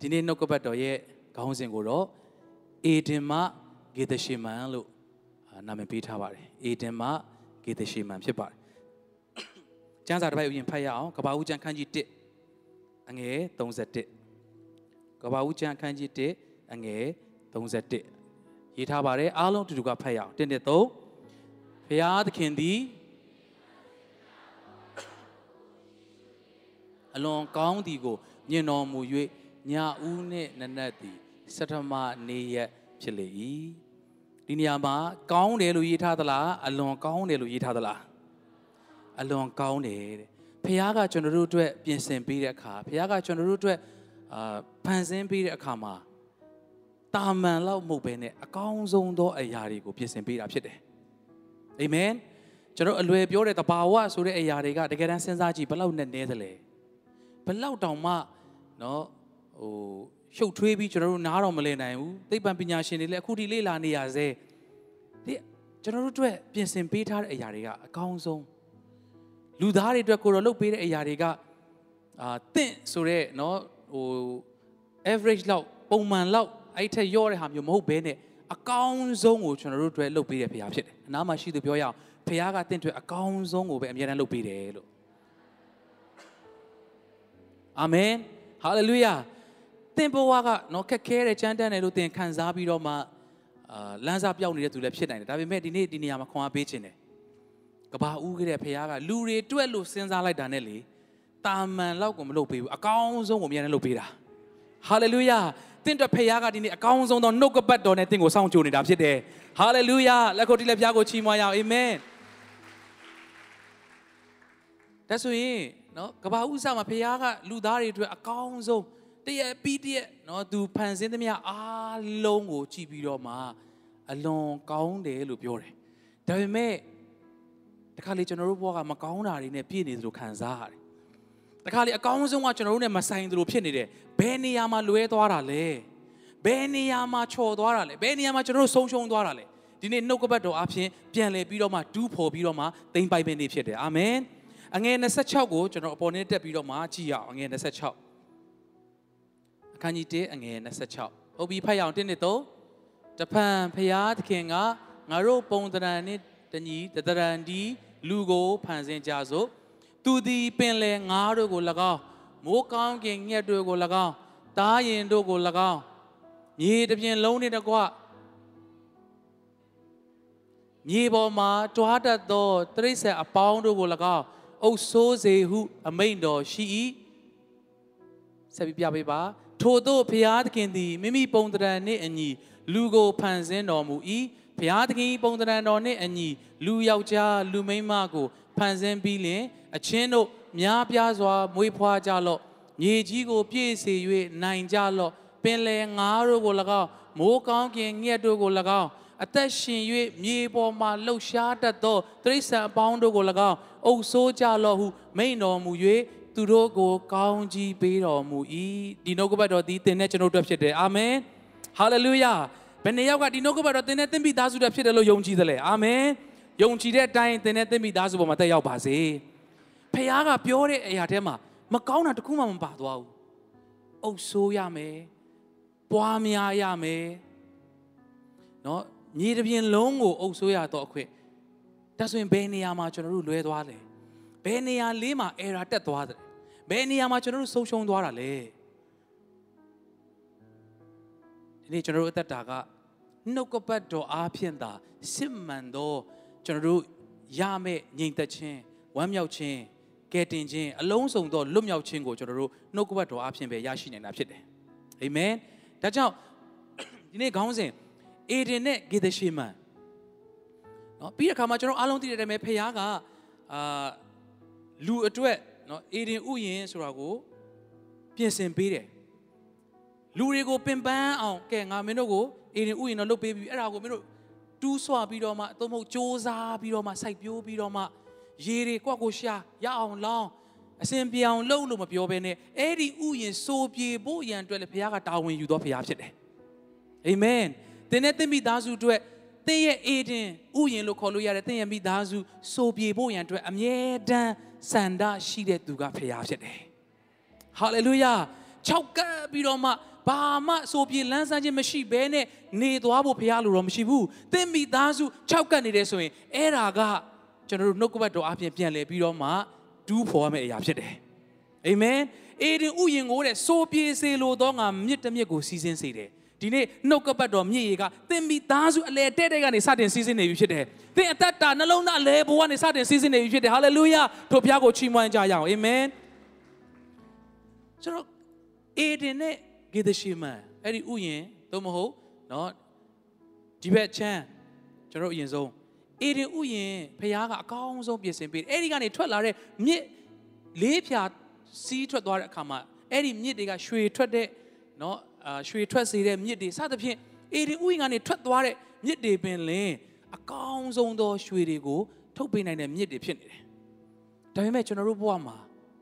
ဒီနေ့နှုတ်ကပတ်တော်ရဲ့ခေါင်းစဉ်ကိုတော့အေဒင်မဂေဒရှေမန်လို့အာနာမည်ပေးထားပါတယ်အေဒင်မဂေဒရှေမန်ဖြစ်ပါတယ်ကျမ်းစာတစ်ပိုက်ဥယျာဉ်ဖတ်ရအောင်ကပ္ပဦးကျမ်းခန်းကြီး1အငယ်31ကပ္ပဦးကျမ်းခန်းကြီး1အငယ်31ရေးထားပါတယ်အားလုံးတူတူကဖတ်ရအောင်1 2 3ဖျားသခင်သည်အလွန်ကောင်းသည်ကိုမြင်တော်မူ၍ ညဦးနှင့်နနက်သည်စထမနေရက်ဖြစ်လေ၏ဒီနေရာမှာကောင်းတယ်လို့ရေးထားသလားအလွန်ကောင်းတယ်လို့ရေးထားသလားအလွန်ကောင်းတယ်တဲ့ဖခင်ကကျွန်တော်တို့အတွက်ပြင်ဆင်ပေးတဲ့အခါဖခင်ကကျွန်တော်တို့အတွက်အာဖန်ဆင်းပေးတဲ့အခါမှာတာမန်လောက်မဟုတ်ဘဲနဲ့အကောင်းဆုံးသောအရာတွေကိုပြင်ဆင်ပေးတာဖြစ်တယ်အာမင်ကျွန်တော်အလွယ်ပြောတဲ့တဘာဝဆိုတဲ့အရာတွေကတကယ်တမ်းစဉ်းစားကြည့်ဘလောက်နဲ့နည်းသလဲဘလောက်တောင်မှเนาะ ဟိုရှုပ်ထွေးပြီးကျွန်တော်တို့နားတော်မလည်နိုင်ဘူးသိပ္ပံပညာရှင်တွေလည်းအခုထိလေ့လာနေရဆဲဒီကျွန်တော်တို့အတွက်ပြင်ဆင်ပေးထားတဲ့အရာတွေကအကောင်းဆုံးလူသားတွေအတွက်ကိုတော့လုပ်ပေးတဲ့အရာတွေကအာတင့်ဆိုတော့เนาะဟို average လောက်ပုံမှန်လောက်အဲ့ထက်ရော့တဲ့ဟာမျိုးမဟုတ်ဘဲနဲ့အကောင်းဆုံးကိုကျွန်တော်တို့တွေ့လုပ်ပေးတဲ့ဖရားဖြစ်တယ်အနားမှာရှိသူပြောရအောင်ဖရားကတင့်တွေ့အကောင်းဆုံးကိုပဲအမြဲတမ်းလုပ်ပေးတယ်လို့အာမင်ဟာလေလုယာ သင်ဘဝကနော်ခက်ခဲတဲ့ကြမ်းတမ်းတယ်လို့သင်ခံစားပြီးတော့မှအာလမ်းစာပြောင်းနေတဲ့သူလည်းဖြစ်နိုင်တယ်ဒါပေမဲ့ဒီနေ့ဒီနေရာမှာခွန်အားပေးခြင်းတယ်ကဘာဦးခဲ့တဲ့ဖခင်ကလူတွေတွက်လို့စဉ်းစားလိုက်တာနဲ့လေတာမန်လောက်ကိုမလုပ်ပေးဘူးအကောင်းဆုံးကိုအများနဲ့လုပ်ပေးတာဟာလေလုယာသင်တို့ဖခင်ကဒီနေ့အကောင်းဆုံးသောနှုတ်ကပတ်တော်နဲ့သင်ကိုစောင့်ကြိုနေတာဖြစ်တယ်ဟာလေလုယာလက်ကိုတီးလက်ဖျားကိုချီးမွမ်းရအောင်အာမင်ဒါဆိုရင်နော်ကဘာဥစားမှာဖခင်ကလူသားတွေအတွက်အကောင်းဆုံး တရက်ပြီးတရက်နော်သူဖန်ဆင်းသမျှအားလုံးကိုကြည့်ပြီးတော့မှအလွန်ကောင်းတယ်လို့ပြောတယ်ဒါပေမဲ့တခါလေကျွန်တော်တို့ဘဝကမကောင်းတာတွေနဲ့ပြည့်နေသလိုခံစားရတယ်တခါလေအကောင်းဆုံးကကျွန်တော်တို့နဲ့မဆိုင်သလိုဖြစ်နေတယ်ဘယ်နေရာမှာလွဲသွားတာလဲဘယ်နေရာမှာချော်သွားတာလဲဘယ်နေရာမှာကျွန်တော်တို့ဆုံးရှုံးသွားတာလဲဒီနေ့နှုတ်ကပတ်တော်အဖြစ်ပြန်လဲပြီးတော့မှဒူးဖော်ပြီးတော့မှတိမ့်ပိုက်မယ့်နေ့ဖြစ်တယ်အာမင်အငယ်26ကိုကျွန်တော်အပေါ်နဲ့တက်ပြီးတော့မှကြည့်ရအောင်အငယ်26 အခန်းကြီး1အငယ်26ဟုတ်ပြီဖတ်ရအောင်1နဲ့3တဖန်ဖျားသခင်ကငါတို့ပုံတရံနဲ့တညီတတရံဒီလူကိုဖန်ဆင်းကြစို့သူသည်ပင်လေငါတို့ကို၎င်းမိုးကောင်းကင်ငှက်တို့ကို၎င်းတားရင်တို့ကို၎င်းမြေတစ်ပြင်လုံးနဲ့တကွမြေပေါ်မှာတွားတတ်သောတရိษံအပေါင်းတို့ကို၎င်းအုပ်ဆိုးစေဟု အမိန့်တော်ရှိ၏ဆက်ပြီးပြပေးပါ ထို့သောဘုရားသခင်သည်မိမိပုံတရံနှင့်အညီလူကိုဖန်ဆင်းတော်မူ၏ဘုရားသခင်ပုံတရံတော်နှင့်အညီလူယောက်ျားလူမိန်းမကိုဖန်ဆင်းပြီးလျှင်အချင်းတို့များပြားစွာမွေးဖွားကြလော့မြေကြီးကိုပြည့်စေ၍နိုင်ကြလော့ပင်လယ်ငါးတို့ကို၎င်းမိုးကောင်းကင်ငှက်တို့ကို၎င်းအသက်ရှင်၍မြေပေါ်မှလှုပ်ရှားတတ်သောတိရစ္ဆာန်အပေါင်းတို့ကို၎င်းအုပ်ဆိုးကြလော့ဟုမိန့်တော်မူ၍ သူတို့ကိုကောင်းကြီးပေးတော်မူ၏ဒီနှုတ်ကပတ်တော်ဒီသင်နဲ့ကျွန်တော်တို့ဖြစ်တယ်အာမင်ဟာလေလုယာဘယ်နှစ်ယောက်ကဒီနှုတ်ကပတ်တော်သင်နဲ့သင်ပြီးသားစုတဲ့ဖြစ်တယ်လို့ယုံကြည်သလဲအာမင်ယုံကြည်တဲ့အတိုင်းသင်နဲ့သင်ပြီးသားစုပေါ်မှာတက်ရောက်ပါစေဖခင်ကပြောတဲ့အရာထဲမှာမကောင်းတာတခုမှမပါသွားဘူးအုပ်ဆိုးရမယ်ပွားများရမယ်နော်မြေတစ်ပြင်လုံးကိုအုပ်ဆိုးရတော့အခွင့်ဒါဆိုရင်ဘယ်နေရာမှာကျွန်တော်တို့လွဲသွားလဲဘယ်နေရာလေးမှာ error တက်သွားတယ် ဘယ်နေရာမှာကျွန်တော်တို့ဆုံးရှုံးသွားတာလဲဒီနေ့ကျွန်တော်တို့အသက်တာကနှုတ်ကပတ်တော်အားဖြင့်သာစစ်မှန်သောကျွန်တော်တို့ရမယ့်ငြိမ်သက်ခြင်းဝမ်းမြောက်ခြင်းကယ်တင်ခြင်းအလုံးစုံသောလွတ်မြောက်ခြင်းကိုကျွန်တော်တို့နှုတ်ကပတ်တော်အားဖြင့်ပဲရရှိနိုင်တာဖြစ်တယ်အာမင်ဒါကြောင့်ဒီနေ့ခေါင်းစဉ်အေဒင်နဲ့ဂေဒရှေမန်နော်ပြီးတဲ့အခါမှာကျွန်တော်အားလုံးသိတဲ့အတိုင်းပဲဖခင်ကအာလူအတွက် နော်အေဒင်ဥယျင်ဆိုတာကိုပြင်ဆင်ပေးတယ်လူတွေကိုပင်ပန်းအောင်ကဲငါမင်းတို့ကိုအေဒင်ဥယျင်တော့လုပ်ပေးပြီအဲ့ဒါကိုမင်းတို့တူးဆွပြီးတော့မှအသုံးမဟုတ်စ조사ပြီးတော့မှစိုက်ပျိုးပြီးတော့မှရေတွေကွက်ကိုရှာရအောင်လောင်းအစဉ်ပြောင်လုပ်လို့မပြောဘဲနဲ့အဲ့ဒီဥယျင်စိုးပြေဖို့ရန်အတွက်လည်းဘုရားကတာဝန်ယူတော်ဘုရားဖြစ်တယ်အာမင်သင်နဲ့သင်မိသားစုအတွက် သင်ရဲ့အေဒင်ဥယျင်လို့ခေါ်လို့ရတယ်သင်ရဲ့မိသားစုစိုးပြေဖို့ရန်အတွက်အမြဲတမ်းစန္ဒရှိတဲ့သူကဖခင်ဖြစ်တယ်။ဟာလေလုယာ6ကပ်ပြီးတော့မှဘာမှဆိုပြေလန်းဆန်းခြင်းမရှိဘဲနဲ့နေသွားဖို့ဘုရားလိုတော့မရှိဘူးသင်မိသားစု6ကပ်နေတယ်ဆိုရင်အဲ့ဒါကကျွန်တော်တို့နှုတ်ကပတ်တော်အပြင်ပြန်လဲပြီးတော့မှဒူးဖော်ရမယ့်အရာဖြစ်တယ်အာမင်အေဒင်ဥယျင်ကိုတဲ့ဆိုပြေစေလိုတော့ငါမြစ်တစ်မြစ်ကိုစီးစင်းစေတယ် ဒီနေ့နှုတ်ကပတ်တော်မြင့်ရေကသင်မိသားစုအလေတဲ့တဲ့ကနေစတင်စီးဆင်းနေပြီဖြစ်တယ်။သင်အသက်တာနှလုံးသားအလေဘဝနဲ့စတင်စီးဆင်းနေပြီဖြစ်တယ်။ဟာလေလုယာထိုဘုရားကိုချီးမွမ်းကြရအောင်အာမင်။ကျွန်တော်အေဒင်နဲ့ဂေဒရှိမန်အဲ့ဒီဥယျင်သို့မဟုတ်နော်ဒီဘက်ချမ်းကျွန်တော်အရင်ဆုံးအေဒင်ဥယျင်ဘုရားကအကောင်းဆုံးပြင်ဆင်ပေးတယ်။အဲ့ဒီကနေထွက်လာတဲ့မြစ်လေးဖြာစီးထွက်သွားတဲ့အခါမှာအဲ့ဒီမြစ်တွေကရွှေထွက်တဲ့နော် အာရွှေထွက်စေတဲ့မြစ်တွေစသဖြင့်အေဒီဥယျာဉ်ကနေထွက်သွားတဲ့မြစ်တွေပင်လင်အကောင်းဆုံးသောရွှေတွေကိုထုတ်ပေးနိုင်တဲ့မြစ်တွေဖြစ်နေတယ်။ဒါပေမဲ့ကျွန်တော်တို့ဘဝမှာ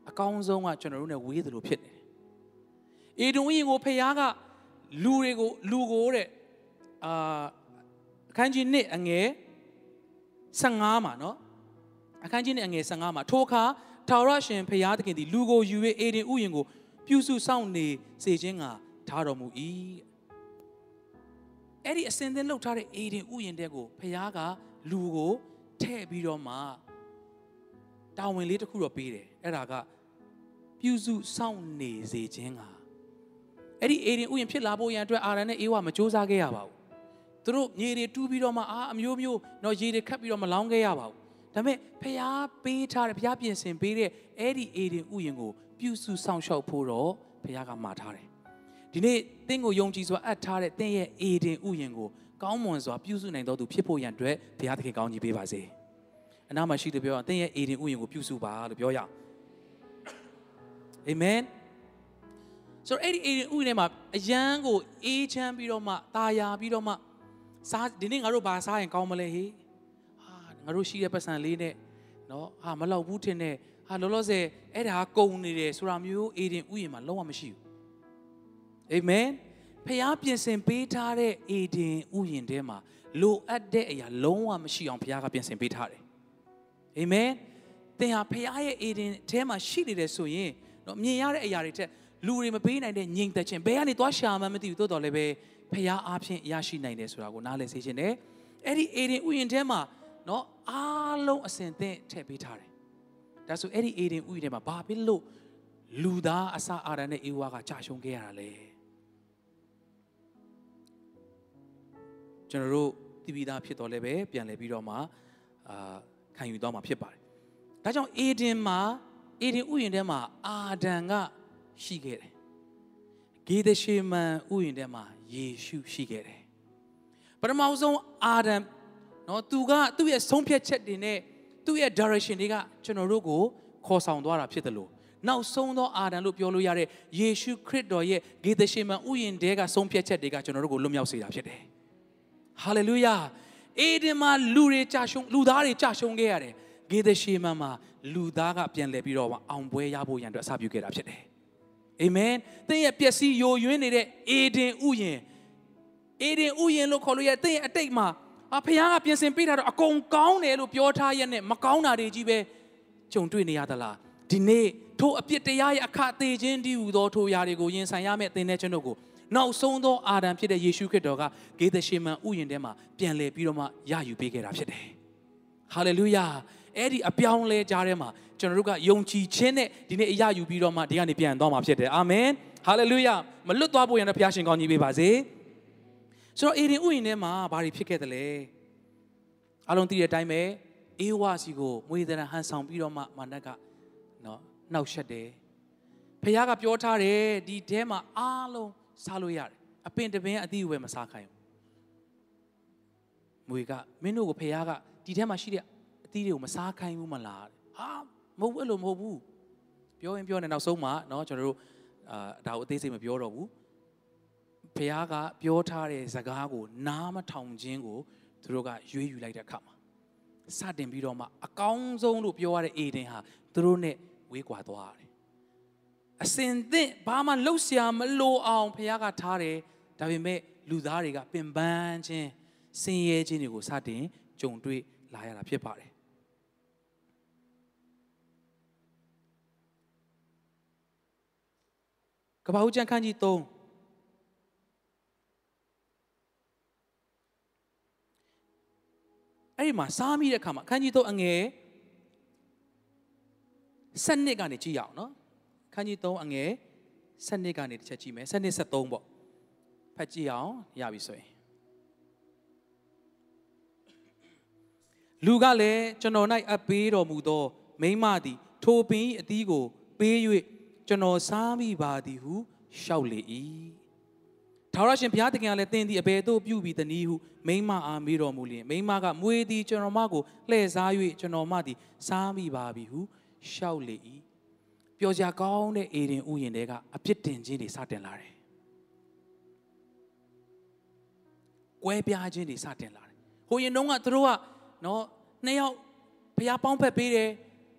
အကောင်းဆုံးကကျွန်တော်တို့ ਨੇ ဝေးသလိုဖြစ်နေတယ်။အေဒီဥယျာဉ်ကိုဖခင်ကလူတွေကိုလူကိုတဲ့အာအခန်းကြီး1အငယ်15မှာနော်အခန်းကြီး1အငယ်15မှာထိုအခါထာဝရရှင်ဖခင်သခင်သည်လူကိုယူ၍အေဒီဥယျာဉ်ကိုပြုစုစောင့်နေစေခြင်းက ထားတော်မူ၏အဲ့ဒီအစင်သင်လှုပ်ထားတဲ့အေဒင်ဥယျာဉ်တဲ့ကိုဖခင်ကလူကိုထည့်ပြီးတော့မှတာဝန်လေးတစ်ခုတော့ပေးတယ်အဲ့ဒါကပြုစုစောင့်နေစေခြင်းကအဲ့ဒီအေဒင်ဥယျာဉ်ဖြစ်လာဖို့ရန်အတွက်အာရန်နဲ့အေဝါမစ조사ခဲ့ရပါဘူးသူတို့မြေတွေတူးပြီးတော့မှအာအမျိုးမျိုးတော့ရေတွေခတ်ပြီးတော့မလောင်းခဲ့ရပါဘူးဒါပေမဲ့ဖျားပေးထားတယ်ဖျားပြင်ဆင်ပေးတဲ့အဲ့ဒီအေဒင်ဥယျာဉ်ကိုပြုစုစောင့်ရှောက်ဖို့တော့ဖျားကမှာထားတယ် ဒီနေ့သင်ကိုယုံကြည်စွာအပ်ထားတဲ့သင်ရဲ့အေဒင်ဥယျင်ကိုကောင်းမွန်စွာပြုစုနိုင်တော်သူဖြစ်ဖို့ရန်အတွက်ဘုရားသခင်ကောင်းကြီးပေးပါစေ။အနာမရှိသူပြောအောင်သင်ရဲ့အေဒင်ဥယျင်ကိုပြုစုပါလို့ပြောရအောင်။အာမင်။ဆိုတော့အဲ့ဒီအေဒင်ဥယျင်ထဲမှာအယံကိုအေးချမ်းပြီးတော့မှตาယာပြီးတော့မှစားဒီနေ့ငါတို့ဘာစားရင်ကောင်းမလဲဟေး။ဟာငါတို့ရှိတဲ့ပတ်စံလေးနဲ့နော်ဟာမလောက်ဘူးထင်တဲ့ဟာလောလောဆယ်အဲ့ဒါကုံနေတယ်ဆိုတာမျိုးအေဒင်ဥယျင်မှာလုံးဝမရှိဘူး အာမင်ဖះပြင်ဆင်ပေးထားတဲ့အေဒင်ဥယျာဉ်ထဲမှာလိုအပ်တဲ့အရာလုံးဝမရှိအောင်ဖះကပြင်ဆင်ပေးထားတယ်အာမင်သင်ဟာဖះရဲ့အေဒင်ထဲမှာရှိနေတယ်ဆိုရင်တော့မြင်ရတဲ့အရာတွေထက်လူတွေမပေးနိုင်တဲ့ညင်သက်ခြင်းဘယ်ကနေသွားရှာမှမသိဘူးတိုးတော်လည်းပဲဖះအားဖြင့်ရရှိနိုင်တယ်ဆိုတာကိုနားလည်စေခြင်းနဲ့အဲ့ဒီအေဒင်ဥယျာဉ်ထဲမှာနော်အားလုံးအစဉ်သင့်ထည့်ပေးထားတယ်ဒါဆိုအဲ့ဒီအေဒင်ဥယျာဉ်ထဲမှာဘာဖြစ်လို့လူသားအစာအာရနဲ့အေဝါကကြာရှုံးခဲ့ရတာလဲ ကျွန်တော်တို့တည်ပြီးသားဖြစ်တော်လဲပဲပြန်လဲပြီးတော့မှအာခံယူတော့မှာဖြစ်ပါတယ်။ဒါကြောင့်အေဒင်မှာအေဒင်ဥယျာဉ်ထဲမှာအာဒံကရှိခဲ့တယ်။ဂေဒရှေမန်ဥယျာဉ်ထဲမှာယေရှုရှိခဲ့တယ်။ပထမဆုံးအာဒံနော်သူကသူ့ရဲ့ဆုံးဖြတ်ချက်တွေနဲ့သူ့ရဲ့ direction တွေကကျွန်တော်တို့ကိုခေါ်ဆောင်သွားတာဖြစ်တယ်လို့နောက်ဆုံးသောအာဒံလို့ပြောလို့ရတဲ့ယေရှုခရစ်တော်ရဲ့ဂေဒရှေမန်ဥယျာဉ်တဲကဆုံးဖြတ်ချက်တွေကကျွန်တော်တို့ကိုလွတ်မြောက်စေတာဖြစ်တယ်။ ဟာလေလုယာအေဒင်မှာလူတွေကြာရှုံးလူသားတွေကြာရှုံးခဲ့ရတယ်ဂေဒရှေမန်မှာလူသားကပြန်လဲပြီးတော့အောင်ပွဲရဖို့ရန်အတွက်အစပြုခဲ့တာဖြစ်တယ်အာမင်သင်ရဲ့ပျက်စီးယိုယွင်းနေတဲ့အေဒင်ဥယျင်အေဒင်ဥယျင်လို့ခေါ်လို့ရသင်ရဲ့အတိတ်မှာအဖခင်ကပြင်ဆင်ပေးတာတော့အကုန်ကောင်းတယ်လို့ပြောထားရက်နဲ့မကောင်းတာတွေကြီးပဲကြုံတွေ့နေရသလားဒီနေ့ထိုအပြစ်တရားရဲ့အခသေးချင်းတည်းဟူသောထိုຢာတွေကိုရင်ဆိုင်ရမယ့်သင်တဲ့ကျွန်တို့ကို နောက်ဆုံးသောအာဒံဖြစ်တဲ့ယေရှုခရစ်တော်ကဂေသရှေမန်ဥယျာဉ်ထဲမှာပြန်လည်ပြီးတော့မှရယူပေးခဲ့တာဖြစ်တယ်။ဟာလေလုယာအဲ့ဒီအပြောင်းလဲကြားထဲမှာကျွန်တော်တို့ကယုံကြည်ခြင်းနဲ့ဒီနေ့အရယူပြီးတော့မှဒီကနေပြန်သွားမှာဖြစ်တယ်။အာမင်။ဟာလေလုယာမလွတ်သွားဖို့ရတဲ့ဘုရားရှင်ကောင်းကြီးပေးပါစေ။ဆိုတော့အေဒင်ဥယျာဉ်ထဲမှာဘာတွေဖြစ်ခဲ့သလဲ။အလုံးသိတဲ့အတိုင်းပဲအေဝါစီကိုမွေးတဲ့ဟန်ဆောင်ပြီးတော့မှမာနက်ကနော်နှောက်ရှက်တယ်။ဖခင်ကပြောထားတယ်ဒီထဲမှာအားလုံး စားလို့ရတယ်အပင်တပင်အသီးကိုပဲမစားခိုင်းဘူးမွေကမင်းတို့ကိုဖခင်ကဒီထဲမှာရှိတဲ့အသီးတွေကိုမစားခိုင်းဘူးမလားဟာမဟုတ်ဘူးအဲ့လိုမဟုတ်ဘူးပြောရင်ပြောနေနောက်ဆုံးမှာเนาะကျွန်တော်တို့အာဒါကိုအသေးစိတ်မပြောတော့ဘူးဖခင်ကပြောထားတဲ့စကားကို နားမထောင်ခြင်းကိုသူတို့ကရွေးယူလိုက်တဲ့အခါမှာစတင်ပြီးတော့မှအကောင်းဆုံးလို့ပြောရတဲ့အေဒင်ဟာသူတို့နဲ့ဝေးကွာသွားတယ် အစင်သင့်ဘာမှလှုပ်ရှားမလိုအောင်ဘုရားကထားတယ်ဒါပေမဲ့လူသားတွေကပင်ပန်းခြင်းဆင်းရဲခြင်းတွေကိုစတင်ကြုံတွေ့လာရတာဖြစ်ပါတယ်ကပ္ပဦးကျမ်းခန်းကြီး3အဲ့ဒီမှာစားမိတဲ့အခါမှာခန်းကြီး3အငယ်7နှစ်ကနေကြည့်ရအောင်နော် ခန်းကြီး3အငယ်7နှစ်ကနေတစ်ချက်ကြည့်မယ်7နှစ်73ပေါ့ဖတ်ကြည့်အောင်ရပြီဆိုရင်လူကလည်းကျွန်တော်၌အပ်ပေးတော်မူသော မိမသည် ထိုပင်၏အသီးကို ပေး၍ကျွန်တော်စားမိပါသည်ဟုရှောက်လေ၏ထာဝရရှင်ဘုရားသခင်ကလည်းသင်သည်အဘယ်သို့ပြုပြီးသနည်းဟုမိမအားမေးတော်မူလျင်မိမကမွေသည်ကျွန်တော်မကိုလှည့်စား၍ကျွန်တော်မသည် စားမိပါပြီဟုရှောက်လေ၏ ပျော်စရာကောင်းတဲ့အေဒင်ဥယျာဉ်တွေကအပြစ်တင်ခြင်းတွေစတင်လာတယ်ကွဲပြားခြင်းတွေစတင်လာတယ်ဟိုရင်တုန်းကသူတို့ကနော်နှစ်ယောက်ဘုရားပေါင်းဖက်ပေးတယ်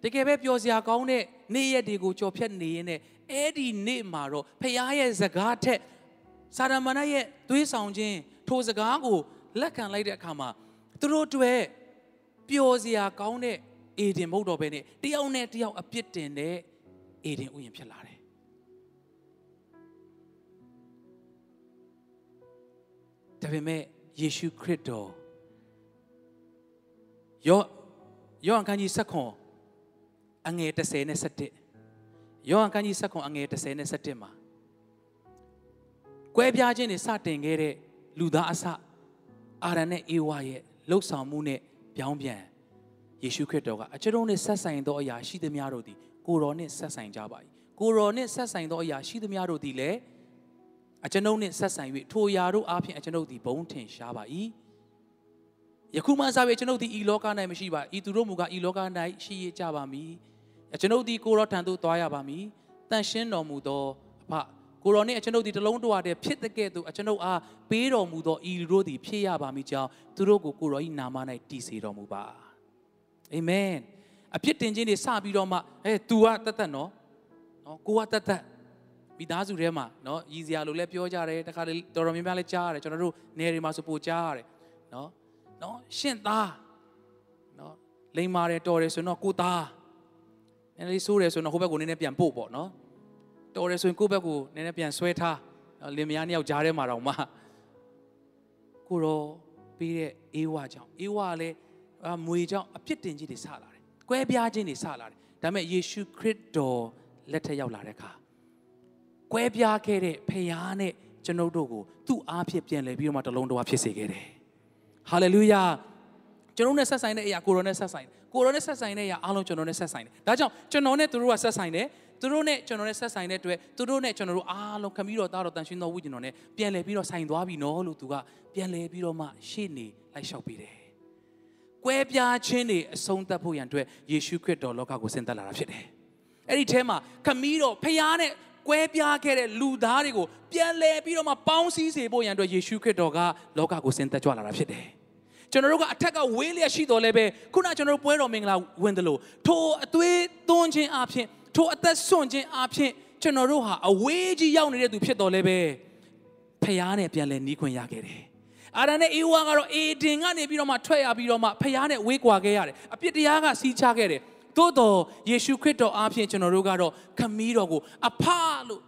တကယ်ပဲပျော်စရာကောင်းတဲ့နေ့ရက်တွေကိုကြော်ဖြတ်နေရင်နဲ့အဲ့ဒီနေ့မှာတော့ဖခင်ရဲ့စကားထက်စာရမဏေရဲ့သွေးဆောင်ခြင်းထိုစကားကိုလက်ခံလိုက်တဲ့အခါမှာသူတို့တွေ့ပျော်စရာကောင်းတဲ့အေဒင်မဟုတ်တော့ဘဲနဲ့တယောက်နဲ့တယောက်အပြစ်တင်တဲ့ အေဒင်ဥယျာဉ်ဖြစ်လာတယ်ဒါပေမဲ့ယေရှုခရစ်တော်ယောယောဟန်ခန်းကြီး7ခွန်အငယ်30နဲ့17ယောဟန်ခန်းကြီး7ခွန်အငယ်30နဲ့17မှာကွဲပြားခြင်းတွေစတင်ခဲ့တဲ့လူသားအစအာရန်နဲ့အေဝါရဲ့လှုပ်ဆောင်မှုနဲ့ပြောင်းပြန်ယေရှုခရစ်တော်ကအကျွန်ုပ်နဲ့ဆက်ဆိုင်သောအရာရှိသမျှတို့သည် ကိုရောနှင့်ဆက်ဆိုင်ကြပါ၏ကိုရောနှင့်ဆက်ဆိုင်သောအရာရှိသမျှတို့သည်လည်းအကျွန်ုပ်နှင့်ဆက်ဆိုင်၍ထိုအရာတို့အားဖြင့်အကျွန်ုပ်သည်ဘုံထင်ရှားပါ၏ယခုမှစပြီးကျွန်ုပ်သည်ဤလောက၌မရှိပါဤသူတို့မူကားဤလောက၌ရှိရကြပါမည်ကျွန်ုပ်သည်ကိုရောထံသို့သွားရပါမည်တန်ရှင်းတော်မူသောအဖကိုရောနှင့်ကျွန်ုပ်သည်တလုံးတဝတည်းဖြစ်တဲ့ကဲ့သို့ကျွန်ုပ်အားပေးတော်မူသောဤလူတို့သည်ဖြစ်ရပါမည်ကြောင်းသူတို့ကိုကိုရော၏နာမ၌တည်စေတော်မူပါအာမင် အဖြစ်တင်ခြင်းတွေစပြီးတော့မှအဲ तू ကတတ်တတ်နော်နော်ကိုကတတ်တတ်မိသားစုထဲမှာနော်ရည်စရာလို့လည်းပြောကြတယ်တခါလေတော်တော်များများလည်းကြားရတယ်ကျွန်တော်တို့နေတွေမှာဆိုပို့ကြားရတယ်နော်နော်ရှင့်သားနော်လိမ္မာတယ်တော်တယ်ဆိုတော့ကိုသားနည်းနည်းဆိုးတယ်ဆိုတော့ဟိုဘက်ကိုနည်းနည်းပြန်ပို့ပေါ့နော်တော်တယ်ဆိုရင်ကိုယ့်ဘက်ကိုနည်းနည်းပြန်ဆွဲထားလင်မယားနှစ်ယောက်ကြားထဲမှာတော့မှကိုတော့ပြီးတဲ့အေးဝါကြောင့်အေးဝါလည်းမွေကြောင့်အပြစ်တင်ကြီးတွေဆလာတယ်။ ကွဲပြားခြင်းတွေဆလာတယ်။ဒါပေမဲ့ယေရှုခရစ်တော်လက်ထက်ရောက်လာတဲ့အခါကွဲပြားခဲ့တဲ့ဖခင်နဲ့ကျွန်ုပ်တို့ကိုသူ့အားဖြင့်ပြန်လည်ပြီးတော့မှတလုံးတော်ဖြစ်စေခဲ့တယ်။ဟာလေလုယာကျွန်တော်နဲ့ဆက်ဆိုင်တဲ့အရာကိုရောနဲ့ဆက်ဆိုင်တယ်။ကိုရောနဲ့ဆက်ဆိုင်တဲ့အရာအားလုံးကျွန်တော်နဲ့ဆက်ဆိုင်တယ်။ဒါကြောင့်ကျွန်တော်နဲ့သူတို့ကဆက်ဆိုင်တယ်။သူတို့နဲ့ကျွန်တော်နဲ့ဆက်ဆိုင်တဲ့အတွက်သူတို့နဲ့ကျွန်တော်တို့အားလုံးခမီးတော်သားတော်တန်ရှင်းတော်ဝိညာဉ်တော်နဲ့ပြန်လည်ပြီးတော့ဆိုင်သွားပြီနော်လို့သူကပြန်လည်ပြီးတော့မှရှေ့နေလိုက်လျှောက်ပေးတယ်။ ကွဲပြားခြင်းတွေအဆုံးသတ်ဖို့ရန်အတွက်ယေရှုခရစ်တော်လောကကိုဆင်းသက်လာတာဖြစ်တယ်။အဲ့ဒီထဲမှာခမီးတော်ဖခင်နဲ့ကွဲပြားခဲ့တဲ့လူသားတွေကိုပြန်လဲပြီးတော့မှပေါင်းစည်းစေဖို့ရန်အတွက်ယေရှုခရစ်တော်ကလောကကိုဆင်းသက်ကြွလာတာဖြစ်တယ်။ကျွန်တော်တို့ကအထက်ကဝေးလျက်ရှိတော်လဲပဲခုနကျွန်တော်တို့ပွဲတော်မင်္ဂလာဝင်တယ်လို့ထိုအသွေးသွန်းခြင်းအပြင်ထိုအသက်ဆွန့်ခြင်းအပြင်ကျွန်တော်တို့ဟာအဝေးကြီးရောက်နေတဲ့သူဖြစ်တော်လဲပဲဖျားနဲ့ပြန်လဲနီးခွင့်ရခဲ့တယ်။ အာရန်နဲ့အေဝါကတော့အေဒင်ကနေပြီးတော့မှထွက်ရပြီးတော့မှဖျားနဲ့ဝေးကွာခဲ့ရတယ်။အပြစ်တရားကစီးချခဲ့တယ်။သို့တော်ယေရှုခရစ်တော်အားဖြင့်ကျွန်တော်တို့ကတော့ခမည်းတော်ကိုအဖလို့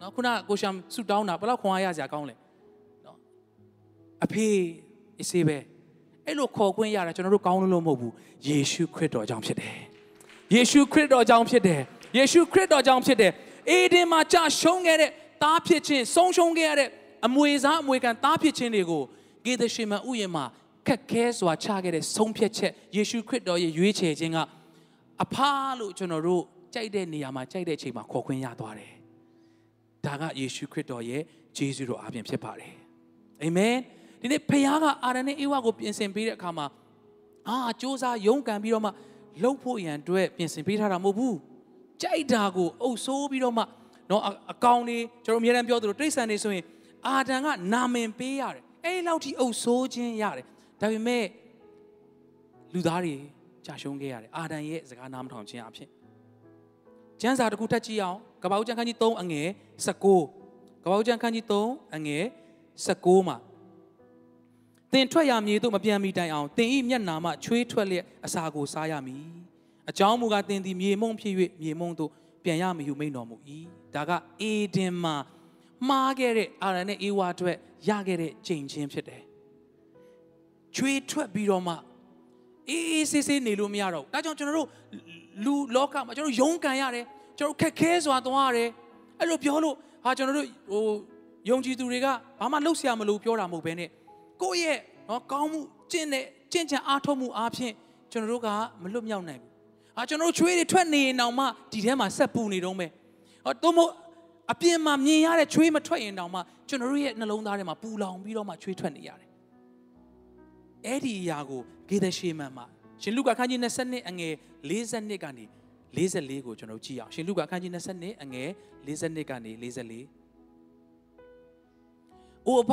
နော်ခုနကိုရှမ်ဆူတောင်းတာဘယ်လောက်ခွန်အားရစရာကောင်းလဲနော်အဖေအစေးပဲအဲ့လိုခေါ်ခွင့်ရတာကျွန်တော်တို့ကောင်းလို့မဟုတ်ဘူးယေရှုခရစ်တော်ကြောင့်ဖြစ်တယ်ယေရှုခရစ်တော်ကြောင့်ဖြစ်တယ်ယေရှုခရစ်တော်ကြောင့်ဖြစ်တယ်အေဒင်မှာကြာရှုံးခဲ့တဲ့သားဖြစ်ခြင်းဆုံးရှုံးခဲ့ရတဲ့အမွေစားအမွေခံသားဖြစ်ခြင်းတွေကို ဂေဒရှိမဥယျာဉ်မှာခက်ခဲစွာချခဲ့တဲ့ဆုံးဖြတ်ချက်ယေရှုခရစ်တော်ရဲ့ရွေးချယ်ခြင်းကအဖားလို့ကျွန်တော်တို့ကြိုက်တဲ့နေရာမှာကြိုက်တဲ့အချိန်မှာခေါ်ခွင့်ရသွားတယ်။ဒါကယေရှုခရစ်တော်ရဲ့ဂျေဇုတော်အပြင်ဖြစ်ပါတယ်။အာမင်။ဒီနေ့ဖခင်ကအာရနဲ့အေဝါကိုပြင်ဆင်ပေးတဲ့အခါမှာအာစ조사ရုန်းကန်ပြီးတော့မှလှုပ်ဖို့ရန်အတွက်ပြင်ဆင်ပေးထားတာမဟုတ်ဘူး။ကြိုက်တာကိုအုပ်ဆိုးပြီးတော့မှနော်အကောင်တွေကျွန်တော်အများအားပြောသလိုတိရစ္ဆာန်တွေဆိုရင်အာဒံကနာမင်ပေးရတယ်။ အဲ့လောက်ထိအုပ်ဆိုးခြင်းရတယ်။ဒါပေမဲ့လူသားတွေကြာရှုံးခဲ့ရတယ်အာဒံရဲ့စကားနားမထောင်ခြင်းအဖြစ်ကျမ်းစာတစ်ခုထပ်ကြည့်အောင်ကပ္ပဦးကျမ်းခန်းကြီး3အငယ်19ကပ္ပဦးကျမ်းခန်းကြီး3အငယ်19မှာသင်ထွက်ရမည်သို့မပြန်မီတိုင်အောင်သင်ဤမျက်နာမှချွေးထွက်လျက်အစာကိုစားရမည်အကြောင်းမူကားသင်သည်မြေမုံဖြစ်၍မြေမုံသို့ပြန်ရမည်ဟုမိန့်တော်မူ၏ဒါကအေဒင်မှာ မှားခဲ့တဲ့အာရန်နဲ့အေဝါအတွက်ရခဲ့တဲ့ကြိမ်ချင်းဖြစ်တယ်ကျွေးထွက်ပြီးတော့မှအေးအေးဆေးဆေးနေလို့မရတော့ဘူးဒါကြောင့်ကျွန်တော်တို့လူလောကမှာကျွန်တော်တို့ယုံကန်ရတယ်ကျွန်တော်တို့ခက်ခဲစွာသွားရတယ်အဲ့လိုပြောလို့ဟာကျွန်တော်တို့ဟိုယုံကြည်သူတွေကဘာမှလှုပ်ရှားမလို့ပြောတာမဟုတ်ဘဲနဲ့ကိုယ့်ရဲ့နော်ကောင်းမှုကျင့်တဲ့ကျင့်ကြံအားထုတ်မှုအားဖြင့်ကျွန်တော်တို့ကမလွတ်မြောက်နိုင်ဘူးဟာကျွန်တော်တို့ချွေးတွေထွက်နေရင်တောင်မှဒီထဲမှာဆက်ပူနေတော့မယ်ဟောတို့မို့ အပြင်မှာမြင်ရတဲ့ချွေးမထွက်ရင်တောင်မှကျွန်တော်တို့ရဲ့နှလုံးသားထဲမှာပူလောင်ပြီးတော့မှချွေးထွက်နေရတယ်အဲ့ဒီအရာကိုဂေဒရှေမန်မှာရှင်လုကာခန်းကြီး22အငယ်42ကနေ44ကိုကျွန်တော်ကြည့်အောင်ရှင်လုကာခန်းကြီး22အငယ်42ကနေ44အိုအဘ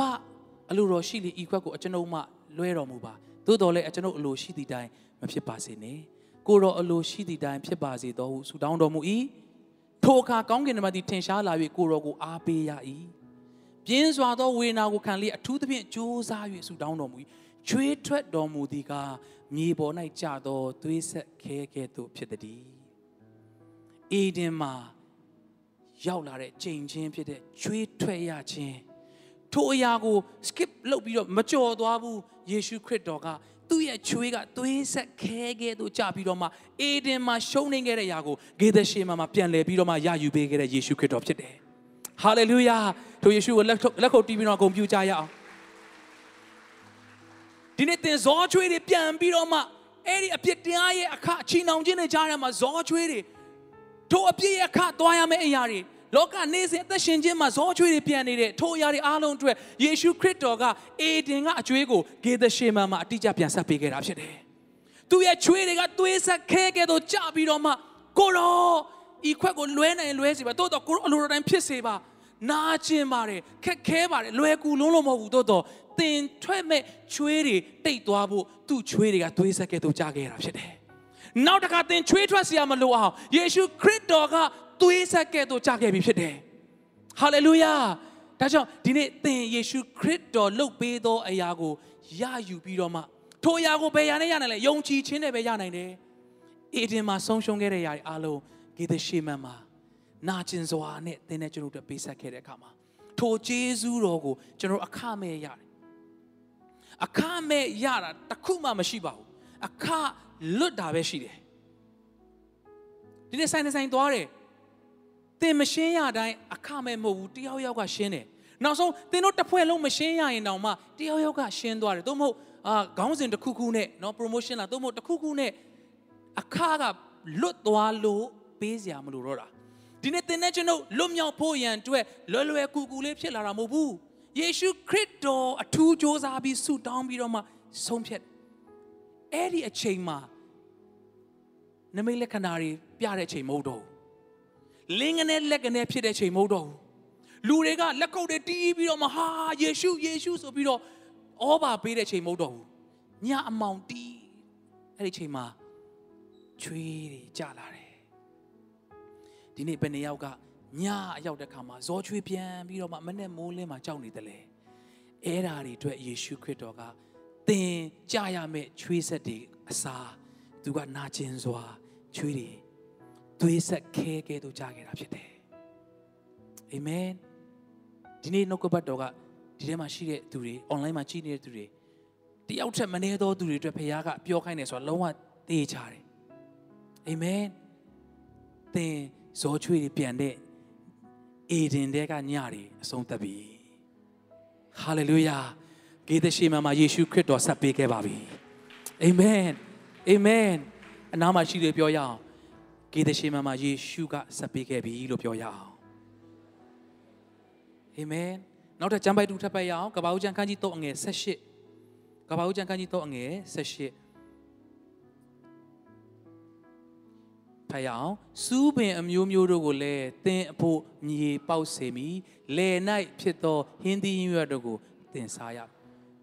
အလိုတော်ရှိလေဤခွက်ကိုအကျွန်ုပ်မှလွဲတော်မူပါသို့တော်လည်းအကျွန်ုပ်အလိုရှိသည့်တိုင်မဖြစ်ပါစေနဲ့ကိုတော်အလိုရှိသည့်တိုင်ဖြစ်ပါစေတော်ဟုဆုတောင်းတော်မူ၏ ထိုအခါကောင်းကင်နမသည်ထင်ရှားလာ၍ကိုတော်ကိုအားပေးရ၏ပြင်းစွာသောဝေဒနာကိုခံလျက်အထူးသဖြင့်ကြိုးစား၍ဆုတောင်းတော်မူ၏ချွေးထွက်တော်မူသည်ကမြေပေါ်၌ကျသောသွေးဆက်ခဲကဲ့သို့ဖြစ်သည်အေဒင်မှာရောက်လာတဲ့ချိန်ချင်းဖြစ်တဲ့ချွေးထွက်ရခြင်းထိုအရာကို skip လုပ်ပြီးတော့မကြော်သွားဘူးယေရှုခရစ်တော်က သူ့ရဲ့ချွေးကသွေးဆက်ခဲခဲသို့ကြပြီးတော့မှအေဒင်မှာရှုံးနေခဲ့တဲ့အရာကိုဂေဒရှေမာမှာပြန်လဲပြီးတော့မှရယူပေးခဲ့တဲ့ယေရှုခရစ်တော်ဖြစ်တယ်။ဟာလေလုယာထိုယေရှုကိုလက်လက်ခုပ်တီးပြီးတော့ဂုဏ်ပြုကြရအောင်။ဒီနေ့သင်ဇောချွေးတွေပြန်ပြီးတော့မှအဲ့ဒီအပြစ်တရားရဲ့အခအချီနှောင်ခြင်းတွေကြားထဲမှာဇောချွေးတွေထိုအပြစ်ရဲ့အခသွားရမယ့်အရာတွေ လောကနေစဉ်အသက်ရှင်ခြင်းမှာဇောချွေးတွေပြန်နေတဲ့ထိုအရာတွေအားလုံးအတွက်ယေရှုခရစ်တော်ကအေဒင်ကအကျွေးကိုဂေသရှေမန်မှာအတိအကျပြန်ဆက်ပေးခဲ့တာဖြစ်တယ်။သူရဲ့ချွေးတွေကသွေးဆက်ခဲကဲတော့ကြပြီးတော့မှကိုရောဤခွက်ကိုလွဲနိုင်လွဲစီပါတိုးတော့ကိုရောအလိုတိုင်းဖြစ်စေပါနာကျင်ပါတယ်ခက်ခဲပါတယ်လွယ်ကူလုံးလုံးမဟုတ်ဘူးတိုးတော့တင်ထွက်မဲ့ချွေးတွေတိတ်သွားဖို့သူ့ချွေးတွေကသွေးဆက်ကဲတော့ကြခဲ့တာဖြစ်တယ်။နောက်တစ်ခါသင်ချွေးထွက်စရာမလိုအောင်ယေရှုခရစ်တော်က သွေးဆက်ကဲ့သို့ကြခဲ့ပြီဖြစ်တယ်။ဟာလေလုယာ။ဒါကြောင့်ဒီနေ့သင်ယေရှုခရစ်တော်လုပ်ပေးသောအရာကိုရယူပြီးတော့မှထိုအရာကိုဘယ်ရနဲ့ရနိုင်လဲယုံကြည်ခြင်းနဲ့ပဲရနိုင်တယ်။အေဒင်မှာဆုံးရှုံးခဲ့တဲ့ຢာတွေအားလုံးဂေဒရှေမန်မှာနာကျင်စွာနဲ့သင်နဲ့ကျွန်တော်တို့ပေးဆက်ခဲ့တဲ့အခါမှာထိုဂျေဇူးတော်ကိုကျွန်တော်အခမဲ့ရတယ်။အခမဲ့ရတာတခုမှမရှိပါဘူး။အခလွတ်တာပဲရှိတယ်။ဒီနေ့ဆိုင်ဆိုင်သွားတယ် သင်မရှင်းရတိုင်းအခမဲ့မဟုတ်ဘူးတယောက်ယောက်ကရှင်းတယ်နောက်ဆုံးသင်တို့တစ်ဖွဲ့လုံးမရှင်းရရင်တောင်မှတယောက်ယောက်ကရှင်းသွားတယ်သို့မဟုတ်အာခေါင်းစဉ်တစ်ခုခုနဲ့နော် promotion လာသို့မဟုတ်တစ်ခုခုနဲ့အခကလွတ်သွားလို့ပေးစရာမလိုတော့တာဒီနေ့သင်နဲ့ကျွန်တော်လွတ်မြောက်ဖို့ရန်အတွက်လွယ်လွယ်ကူကူလေးဖြစ်လာတာမဟုတ်ဘူးယေရှုခရစ်တော်အထူးကြိုးစားပြီးဆုတောင်းပြီးတော့မှဆုံးဖြတ်အဲ့ဒီအချိန်မှာနမိတ်လက္ခဏာတွေပြတဲ့အချိန်မဟုတ်တော့ဘူး လင်းကနေလက်ကနေဖြစ်တဲ့ချိန်မဟုတ်တော့ဘူးလူတွေကလက်ကုပ်တွေတီးပြီးတော့မဟာယေရှုယေရှုဆိုပြီးတော့ဩဘာပေးတဲ့ချိန်မဟုတ်တော့ဘူးညအမောင်တီးအဲ့ဒီချိန်မှာချွေးတွေကြလာတယ်ဒီနေ့ဘယ်နှစ်ယောက်ကညအရောက်တဲ့ခါမှာဇောချွေးပြန်ပြီးတော့မှမနဲ့မိုးလင်းမှာကြောက်နေတယ်လေအဲ့ဓာတွေအတွက်ယေရှုခရစ်တော်ကသင်ကြရမယ့်ချွေးဆက်တွေအစားသူကနာကျင်စွာချွေးတွေ သွေးဆက်ခဲကဲသို့ကြားခဲ့တာဖြစ်တယ်အာမင်ဒီနေ့နှုတ်ကပတ်တော်ကဒီထဲမှာရှိတဲ့သူတွေ online မှာကြည့်နေတဲ့သူတွေတယောက်ထက်မနည်းသောသူတွေအတွက်ဖခင်ကပြောခိုင်းတယ်ဆိုတာလုံးဝသိချတယ်အာမင်သင်ဇောချွေတွေပြန်တဲ့အေဒင်တဲကညတွေအဆုံးသတ်ပြီဟာလေလုယာဂေသရှိမမှာယေရှုခရစ်တော်ဆက်ပေးခဲ့ပါပြီအာမင်အာမင်အနားမှာရှိတယ်ပြောရအောင် ဂေဒရှေမမှာယေရှုကဆက်ပေးခဲ့ပြီလို့ပြောရအောင်အာမင်နောက်ထပ်ကျမ်းပိုက်တူထပ်ပတ်ရအောင်ကပ္ပဦးကျမ်းခန်းကြီး3အငယ်18ကပ္ပဦးကျမ်းခန်းကြီး3အငယ်18ဖတ်ရအောင်စူးပင်အမျိုးမျိုးတို့ကိုလည်းသင်အဖို့မြေပေါက်စေမိလယ်၌ဖြစ်သောဟင်းသီးရွက်တို့ကိုသင်စားရ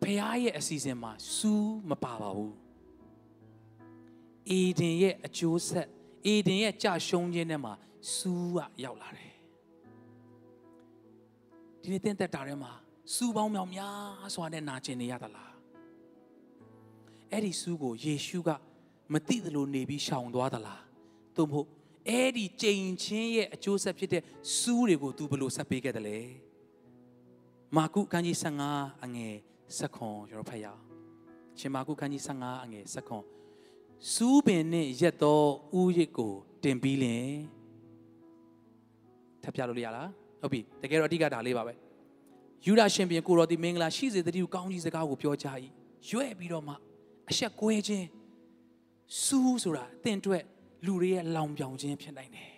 ဖခင်ရဲ့အစီအစဉ်မှာစူးမပါပါဘူးအေဒင်ရဲ့အကျိုးဆက် အေဒင်ရဲ့ကြာရှုံးခြင်းထဲမှာစူးကရောက်လာတယ်ဒီနေ့တင်းသက်တာထဲမှာစူးပေါင်းမြောင်များစွာနဲ့နာကျင်နေရသလားအဲ့ဒီစူးကိုယေရှုကမသိသလိုနေပြီးရှောင်သွားသလားသို့မဟုတ်အဲ့ဒီကြိမ်ချင်းရဲ့အကျိုးဆက်ဖြစ်တဲ့စူးတွေကို तू ဘယ်လိုဆက်ပေးခဲ့တယ်လဲမာကုခန်းကြီး15အငယ်7ခွန်ကျွန်တော်ဖတ်ရအောင်ရှင်မာကုခန်းကြီး15အငယ်7ခွန် စူးပင်နှင့်ရက်သောဥရစ်ကိုတင်ပြီးလင်ထပ်ပြလို့ရလားဟုတ်ပြီတကယ်တော့အဓိကဒါလေးပါပဲယူဒရှင်ပြန်ကိုတော်ဒီမင်္ဂလာရှိစေတည်းကိုကောင်းကြီးစကားကိုပြောကြ၏ရွဲ့ပြီးတော့မှအဆက်ကွဲခြင်းစူးဆိုတာတင့်အတွက်လူတွေရဲ့လောင်ပြောင်ခြင်းဖြစ်နိုင်တယ်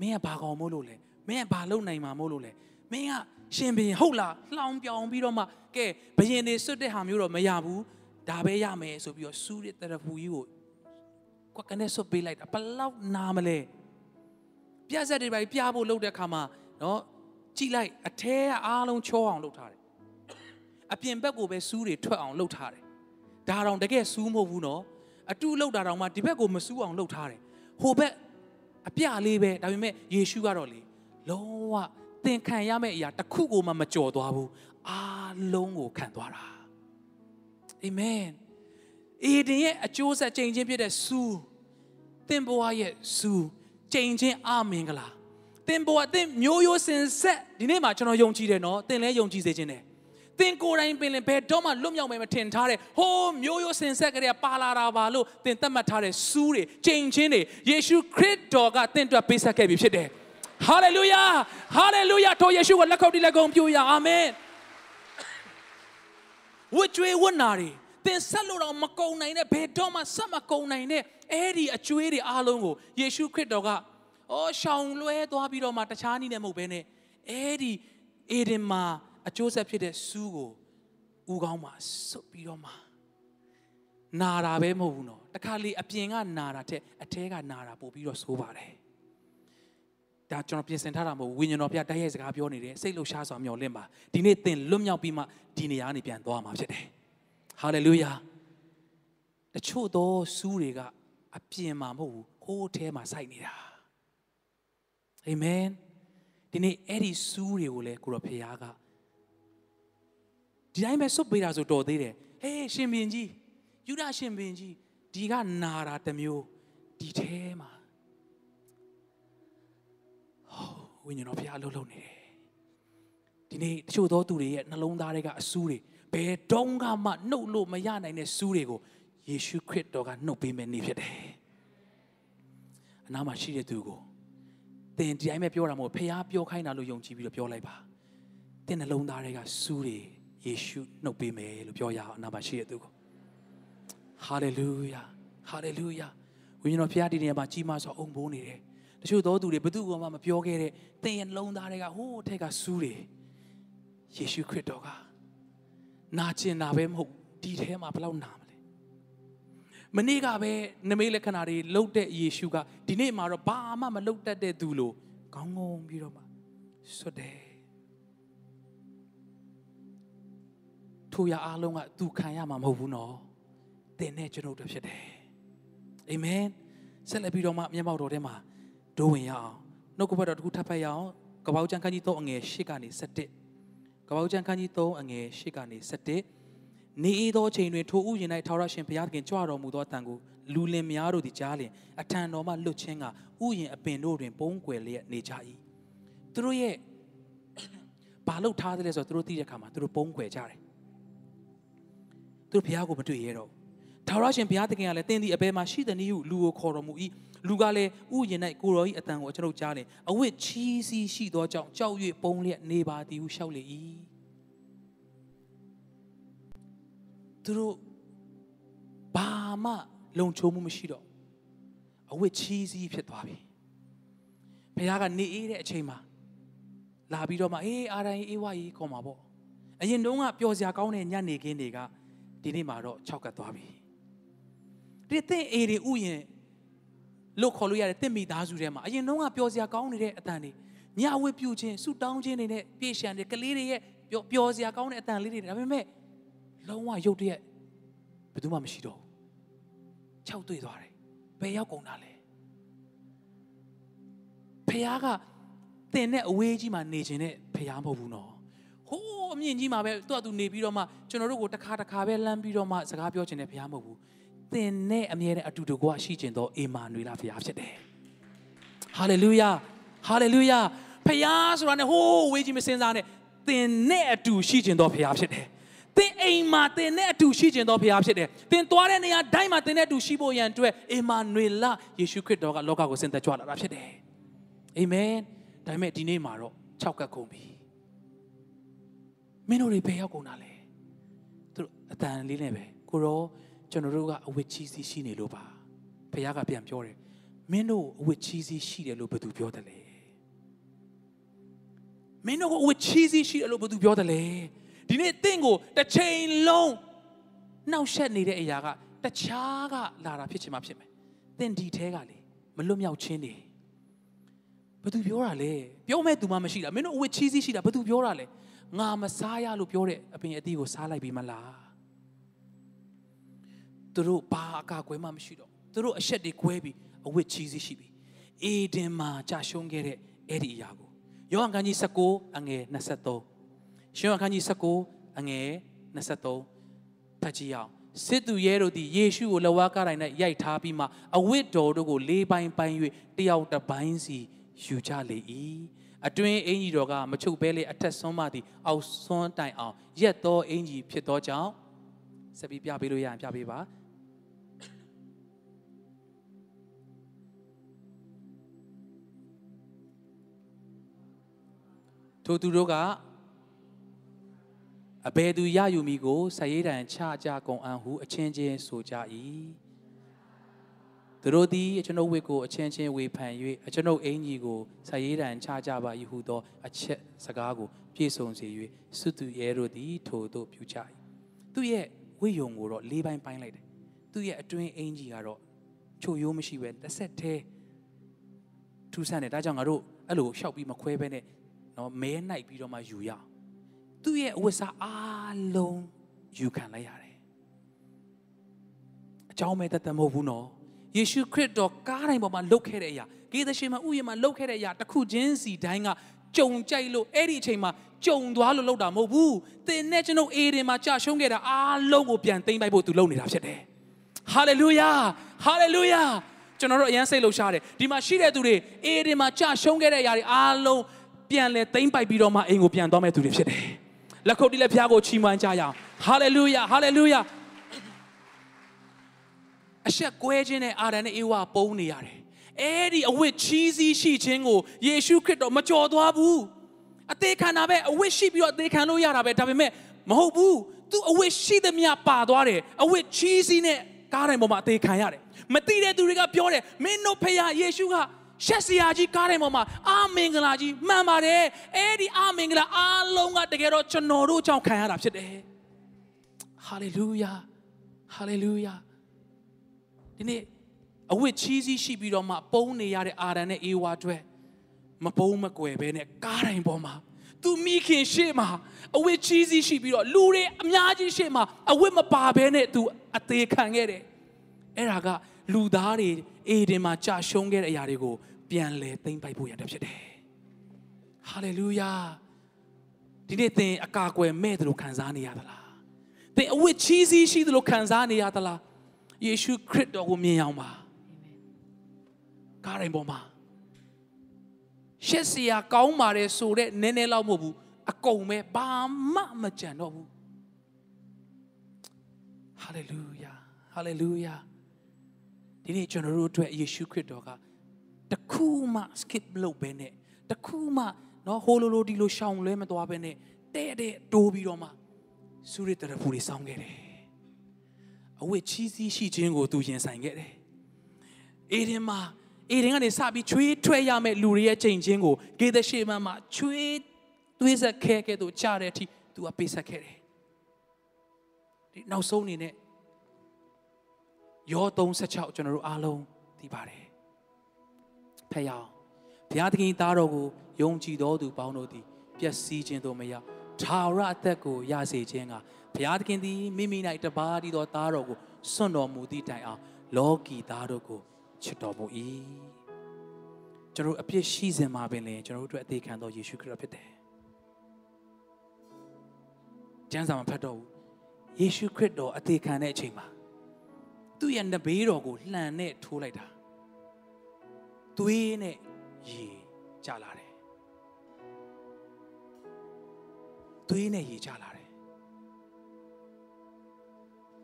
မင်းကဘာကောင်မို့လို့လဲမင်းကဘာလုပ်နိုင်မှာမို့လို့လဲမင်းကရှင်ဘင်ဟုတ်လားလောင်ပြောင်ပြီးတော့မှကဲဘယင်တွေစွတ်တဲ့ဟာမျိုးတော့မရဘူး ဒါပဲရမယ်ဆိုပြီးတော့စူးတဲ့တရဖူကြီးကိုကွက်ကနေစွတ်ပေးလိုက်တာဘလောက်နာမလဲပြက်ဆက်တွေပဲပြဖို့လုပ်တဲ့ခါမှာနော်ကြည့်လိုက်အထဲကအားလုံးချောအောင်လုပ်ထားတယ်အပြင်ဘက်ကိုပဲစူးတွေထွက်အောင်လုပ်ထားတယ်ဒါတော့တကယ်စူးမဟုတ်ဘူးနော်အတူလောက်တာတော့မှဒီဘက်ကိုမစူးအောင်လုပ်ထားတယ်ဟိုဘက်အပြလေးပဲဒါပေမဲ့ယေရှုကတော့လေလုံးဝသင်ခံရမယ့်အရာတစ်ခုကိုမှမကြော်သွားဘူးအားလုံးကိုခံသွားတာ အာမင်အေဒင်ရဲ့အကျိုးဆက်ချိန်ချင်းဖြစ်တဲ့စူးသင်ဘဝရဲ့စူးချိန်ချင်းအာမင်္ဂလာသင်ဘဝသင်မျိုးရိုးစင်ဆက်ဒီနေ့မှာကျွန်တော်ယုံကြည်တယ်နော်သင်လည်းယုံကြည်စေခြင်းတယ်သင်ကိုယ်တိုင်ပင်လည်းဘယ်တော့မှလွတ်မြောက်မယ်မထင်ထားတဲ့ဟိုးမျိုးရိုးစင်ဆက်ကလေးပါလာတာပါလို့သင်သတ်မှတ်ထားတဲ့စူးတွေချိန်ချင်းတွေယေရှုခရစ်တော်ကသင်အတွက်ပေးဆက်ခဲ့ပြီဖြစ်တယ်ဟာလေလုယာဟာလေလုယာတော်ယေရှုကိုလက်ခုပ်တီးလက်ကုံပြုရအာမင် ဝတ်ကြွေးဝတ်နာတွေသင်ဆက်လို့တော့မကုံနိုင်တဲ့ဘယ်တော့မှဆက်မကုံနိုင်တဲ့အဲ့ဒီအကျွေးတွေအားလုံးကိုယေရှုခရစ်တော်ကအော်ရှောင်လွဲသွားပြီးတော့မှတခြားနည်းနဲ့မဟုတ်ဘဲနဲ့အဲ့ဒီအေဒင်မှာအကျိုးဆက်ဖြစ်တဲ့စူးကိုဦးကောင်းမှာစွတ်ပြီးတော့မှနာတာပဲမဟုတ်ဘူးနော်တခါလေအပြင်ကနာတာတဲ့အထဲကနာတာပို့ပြီးတော့ဆိုးပါတယ် ဒါကျွန်တော်ပြင်ဆင်ထားတာမဟုတ်ဝိညာဉ်တော်ဘုရားတိုက်ရိုက်စကားပြောနေတယ်စိတ်လှုပ်ရှားစွာမျှော်လင့်ပါဒီနေ့သင်လွတ်မြောက်ပြီးမှဒီနေရာကနေပြန်သွားမှာဖြစ်တယ်ဟာလေလုယာတချို့သောစူးတွေကအပြင်မှာမဟုတ်ဘူးဟိုးထဲမှာစိုက်နေတာအာမင်ဒီနေ့အဲ့ဒီစူးတွေကိုလည်းကိုတော်ဖခင်ကဒီတိုင်းပဲစွတ်ပေးတာဆိုတော်သေးတယ်ဟေးရှင်ဘင်ကြီးယူဒရှင်ဘင်ကြီးဒီကနာတာတစ်မျိုးဒီထဲမှာ ဝိညာဉ်တော်ဖခင်အလုပ်လုပ်နေတယ်ဒီနေ့တချို့သောသူတွေရဲ့နှလုံးသားတွေကအဆူးတွေဘယ်တုန်းကမှနှုတ်လို့မရနိုင်တဲ့ဆူးတွေကိုယေရှုခရစ်တော်ကနှုတ်ပေးမယ်နေဖြစ်တယ်အနားမှာရှိတဲ့သူကိုသင်ဒီတိုင်းပဲပြောတာမဟုတ်ဖခင်ပြောခိုင်းတာလို့ယုံကြည်ပြီးတော့ပြောလိုက်ပါသင်နှလုံးသားတွေကဆူးတွေယေရှုနှုတ်ပေးမယ်လို့ပြောရအောင်အနာမှာရှိတဲ့သူကိုဟာလေလုယာဟာလေလုယာဝိညာဉ်တော်ဖခင်ဒီနေရာမှာကြီးမားစွာအုံပိုးနေတယ် တချို့သောသူတွေဘယ်သူမှမပြောခဲ့တဲ့သင်ရဲ့နှလုံးသားတွေကဟိုးထက်ကဆူးတွေယေရှုခရစ်တော်ကနာကျင်တာပဲမဟုတ်ဒီထဲမှာဘယ်လောက်နာမလဲမနေ့ကပဲနမိတ်လက္ခဏာတွေလှုပ်တဲ့ယေရှုကဒီနေ့မှာတော့ဘာမှမလှုပ်တတ်တဲ့သူလို့ခေါင်းငုံပြီးတော့မှဆွတ်တယ်ထိုရအားလုံးကသူခံရမှာမဟုတ်ဘူးနော်သင်နဲ့ကျွန်ုပ်တို့ဖြစ်တယ်အာမင်ဆက်လက်ပြီးတော့မှမျက်မှောက်တော်ထဲမှာ ဒိုးဝင်ရအောင်နှုတ်ကပတ်တော်တစ်ခုထပ်ဖတ်ရအောင်ကပောက်ကျန်ခန်းကြီး3အငယ်8ကနေ17ကပောက်ကျန်ခန်းကြီး3အငယ်8ကနေ17နေဤသောချိန်တွင်ထိုဥယျာဉ်၌ထာဝရရှင်ဘုရားသခင်ကြွတော်မူသောအတန်ကိုလူလင်များတို့သည်ကြားလျင်အထံတော်မှလွတ်ခြင်းကဥယျာဉ်အပင်တို့တွင်ပုံးကွယ်လျက်နေကြ၏သူတို့ရဲ့ဘာလို့ထားသလဲဆိုတော့သူတို့သိတဲ့အခါမှာသူတို့ပုံးကွယ်ကြတယ်သူတို့ဘုရားကိုမတွေ့ရတော့ ထာဝရရှင်ဘုရားသခင်ကလည်းတင်းဒီအဘယ်မှာရှိတဲ့နည်းဟုလူကိုခေါ်တော်မူ၏လူကလည်းဥယျာဉ်၌ကိုတော်၏အတန်ကိုကျွန်တော်ကြားတယ်အဝတ်ချီးစီးရှိသောကြောင့်ကြောက်၍ပုံလျက်နေပါသည်ဟုရှောက်လေ၏သူတို့ဘာမှလုံခြုံမှုမရှိတော့အဝတ်ချီးစီးဖြစ်သွားပြီဘုရားကနေအေးတဲ့အချိန်မှာလာပြီးတော့မှအေးအာရန်အေးဝါကြီးခေါ်မှာပေါ့အရင်တုန်းကပျော်စရာကောင်းတဲ့ညနေခင်းတွေကဒီနေ့မှာတော့၆ကတ်သွားပြီ ဒီသင်အေတွေဥယျင်လို့ခေါ်လို့ရတဲ့သင်မိသားစုထဲမှာအရင်တုန်းကပျော်စရာကောင်းနေတဲ့အတန်တွေညဝတ်ပြုခြင်းဆုတောင်းခြင်းတွေနဲ့ပြေရှံတဲ့ကလေးတွေရဲ့ပျော်စရာကောင်းတဲ့အတန်လေးတွေဒါပေမဲ့လုံးဝရုပ်တရက်ဘယ်သူမှမရှိတော့ဘူး၆တွေ့သွားတယ်ဘယ်ရောက်ကုန်တာလဲဖះကတင်တဲ့အဝေးကြီးမှာနေခြင်းနဲ့ဖះမဟုတ်ဘူးနော်ဟိုးအမြင့်ကြီးမှာပဲသူ့အတူနေပြီးတော့မှကျွန်တော်တို့ကိုတစ်ခါတစ်ခါပဲလမ်းပြီးတော့မှစကားပြောခြင်းနဲ့ဘုရားမဟုတ်ဘူး သင်နဲ့အမြဲတမ်းအတူတကွရှိခြင်းသောအေမာနွေလာဘုရားဖြစ်တယ်ဟာလေလုယာဟာလေလုယာဖခင်ဆိုတာနဲ့ဟိုးဝေးကြီးမစင်စားနဲ့သင်နဲ့အတူရှိခြင်းတော်ဖခင်ဖြစ်တယ်သင်အိမ်မှာသင်နဲ့အတူရှိခြင်းတော်ဖခင်ဖြစ်တယ်သင်သွားတဲ့နေရာတိုင်းမှာသင်နဲ့အတူရှိဖို့ရန်အတွက်အေမာနွေလယေရှုခရစ်တော်ကလောကကိုဆင်သက်ကြွလာတာဖြစ်တယ်အာမင်ဒါပေမဲ့ဒီနေ့မှာတော့၆ကပ်ကုန်ပြီမင်းတို့တွေဘယ်ရောက်ကုန်တာလဲသူတို့အတန်လေးနဲ့ပဲကိုရော ကျွန်တော်တို့ကအဝတ်ကြီးစီရှိနေလို့ပါဖခင်ကပြန်ပြောတယ်မင်းတို့အဝတ်ကြီးစီရှိတယ်လို့ဘယ်သူပြောတယ်လဲမင်းတို့ကအဝတ်ကြီးစီရှိတယ်လို့ဘယ်သူပြောတယ်လဲဒီနေ့တင့်ကိုတစ်ချိန်လုံးနှောက်ယှက်နေတဲ့အရာကတခြားကလာတာဖြစ်ချင်မှဖြစ်မယ်တင့်ဒီထဲကလေမလွတ်မြောက်ခြင်းနေဘယ်သူပြောတာလဲပြောမဲ့သူမှမရှိတာမင်းတို့အဝတ်ကြီးစီရှိတာဘယ်သူပြောတာလဲငါမစားရလို့ပြောတဲ့အပင်အသီးကိုစားလိုက်ပြီမလား သူတို့ဘာအကာကွယ်မှမရှိတော့သူတို့အရှက်တွေကွဲပြီးအဝတ်ချီးစီးရှိပြီအေဒင်မှာကြာရှုံးခဲ့တဲ့အဲ့ဒီအရာကိုယောဟန်ခန်းကြီး19အငယ်23ရှင်ယောဟန်ခန်းကြီး19အငယ်23ဖတ်ကြည့်အောင်စစ်သူရဲတို့သည်ယေရှုကိုလဝါကားတိုင်းနဲ့ရိုက်ထားပြီးမှအဝတ်တော်တို့ကိုလေးပိုင်းပိုင်း၍တယောက်တစ်ပိုင်းစီယူကြလေ၏အတွင်းအင်ကြီးတော်ကမချုပ်ဘဲလေအထက်ဆွန်းမသည်အောက်ဆွန်းတိုင်အောင်ရက်သောအင်ကြီးဖြစ်သောကြောင့်ဆက်ပြီးပြပေးလို့ရရင်ပြပေးပါ ထိုသူတို့ကအဘယ်သူရယူမိကိုဆရေးတံချကြကုန်အံ့ဟုအချင်းချင်းဆိုကြ၏သူတို့သည်ကျွန်ုပ်ဝိကိုအချင်းချင်းဝေဖန်၍ကျွန်ုပ်အင်ကြီးကိုဆရေးတံချကြပါ၏ဟုသောအချက်စကားကိုပြည့်စုံစေ၍စွသူရဲတို့သည်ထိုတို့ပြုကြ၏သူရဲ့ဝိယုံကိုတော့လေးပိုင်းပိုင်းလိုက်တယ်သူရဲ့အတွင်းအင်ကြီးကတော့ချိုရိုးမရှိပဲတစ်ဆက်တည်းထူးဆန်းတယ်ဒါကြောင့်ငါတို့အဲ့လိုရှောက်ပြီးမခွဲဘဲနဲ့ နော်မဲနိုင်ပြီးတော့မှယူရအောင်သူ့ရဲ့အဝတ်စားအားလုံးယူခံလိုက်ရတယ်အကြောင်းမဲ့တသက်မဟုတ်ဘူးနော်ယေရှုခရစ်တော်ကားတိုင်းပေါ်မှာလှုပ်ခဲ့တဲ့အရာဂေသရှင်မှာဥယျာဉ်မှာလှုပ်ခဲ့တဲ့အရာတစ်ခုချင်းစီတိုင်းကကြုံကြိုက်လို့အဲ့ဒီအချိန်မှာကြုံသွားလို့လှုပ်တာမဟုတ်ဘူးသင်နဲ့ကျွန်ုပ်အေဒင်မှာကြာရှုံးခဲ့တာအားလုံးကိုပြန်သိမ့်ပိုက်ဖို့သူလုပ်နေတာဖြစ်တယ်ဟာလေလုယာဟာလေလုယာကျွန်တော်တို့အရန်စိတ်လှုပ်ရှားတယ်ဒီမှာရှိတဲ့သူတွေအေဒင်မှာကြာရှုံးခဲ့တဲ့အရာတွေအားလုံး ပြန်လဲသိမ့်ပိုက်ပြီးတော့မှအိမ်ကိုပြန်သွားမဲ့သူတွေဖြစ်တယ်လက်ခုပ်တီးလက်ဖျားကိုချီးမွမ်းကြရအောင်ဟာလေလုယာဟာလေလုယာအဆက်ကွဲခြင်းနဲ့အာရန်နဲ့အေဝါပုံနေရတယ်အဲ့ဒီအဝတ်ချီးစီးရှိခြင်းကိုယေရှုခရစ်တော်မကြော်သွားဘူးအသေးခံတာပဲအဝတ်ရှိပြီးတော့အသေးခံလို့ရတာပဲဒါပေမဲ့မဟုတ်ဘူးသူအဝတ်ရှိသမျှပါသွားတယ်အဝတ်ချီးစီးနဲ့ကားတိုင်းပေါ်မှာအသေးခံရတယ်မသိတဲ့သူတွေကပြောတယ်မင်းတို့ဖခင်ယေရှုက ရှက်စရာကြီးကားတိုင်းပေါ်မှာအာမင်္ဂလာကြီးမှန်ပါတယ်အဲ့ဒီအာမင်္ဂလာအားလုံးကတကယ်တော့ကျွန်တော်တို့ကြောင့်ခံရတာဖြစ်တယ်ဟာလေလုယာဟာလေလုယာဒီနေ့အဝတ်ချီးစီးရှိပြီးတော့မှပုံနေရတဲ့အာရန်နဲ့အေဝါတွေမပုံမကွယ်ပဲနဲ့ကားတိုင်းပေါ်မှာသူမိခင်ရှေ့မှာအဝတ်ချီးစီးရှိပြီးတော့လူတွေအများကြီးရှေ့မှာအဝတ်မပါဘဲနဲ့သူအသေးခံခဲ့တယ်အဲ့ဒါကလူသားတွေ အေဒင်မှာကြာရှုံးခဲ့တဲ့အရာတွေကိုပြန်လဲသိမ့်ပိုက်ဖို့ရတဲ့ဖြစ်တယ်။ဟာလေလုယာဒီနေ့သင်အကာအကွယ်မဲ့တယ်လို့ခံစားနေရသလား။သင်အဝတ်ချီးစီးရှိတယ်လို့ခံစားနေရသလား။ယေရှုခရစ်တော်ကိုမြင်အောင်ပါ။ကားရင်ပေါ်မှာရှက်စရာကောင်းပါတယ်ဆိုတဲ့နည်းနည်းလောက်မဟုတ်ဘူးအကုန်ပဲဘာမှမကြံတော့ဘူး။ဟာလေလုယာဟာလေလုယာ ဒီနေ့ကျွန်တော်တို့အတွက်ယေရှုခရစ်တော်ကတခုမှ skip လုပ်ပဲနဲ့တခုမှနော်ဟိုလိုလိုဒီလိုရှောင်လွဲမသွားပဲနဲ့တဲ့တဲ့တိုးပြီးတော့မှစုရတရဖူတွေစောင်းခဲ့တယ်အဝတ်ချီးစီးရှိခြင်းကိုသူရင်ဆိုင်ခဲ့တယ်အေဒင်မှာအေဒင်ကနေစပြီးချွေးထွက်ရမဲ့လူတွေရဲ့ချိန်ချင်းကိုဂေဒရှေမန်မှာချွေးသွေးဆက်ခဲခဲ့သူကြားတဲ့အထိသူကပေးဆက်ခဲ့တယ်ဒီနောက်ဆုံးအနေနဲ့ ယော36ကျွန်တော်တို့အားလုံးသိပါတယ်ဖះအောင်ဘုရားသခင်သားတော်ကိုယုံကြည်တော်သူပေါင်းတို့သည်ပျက်စီးခြင်းတို့မရထာဝရအသက်ကိုရစေခြင်းကဘုရားသခင်သည်မိမိ၌တပါးတည်းသောသားတော်ကိုစွန့်တော်မူသည့်တိုင်အောင်လောကီသားတို့ကိုချစ်တော်မူ၏ကျွန်တော်အပြစ်ရှိစင်မှာပင်လည်းကျွန်တော်တို့အတွက်အသေးခံတော်ယေရှုခရစ်ဖြစ်တယ်ကျမ်းစာမှာဖတ်တော့ဘူးယေရှုခရစ်တော်အသေးခံတဲ့အချိန်မှာ သူ့ရဲ့နဘေးတော်ကိုလှန်နဲ့ထိုးလိုက်တာသွေးနဲ့ရေကျလာတယ်သွေးနဲ့ရေကျလာတယ်။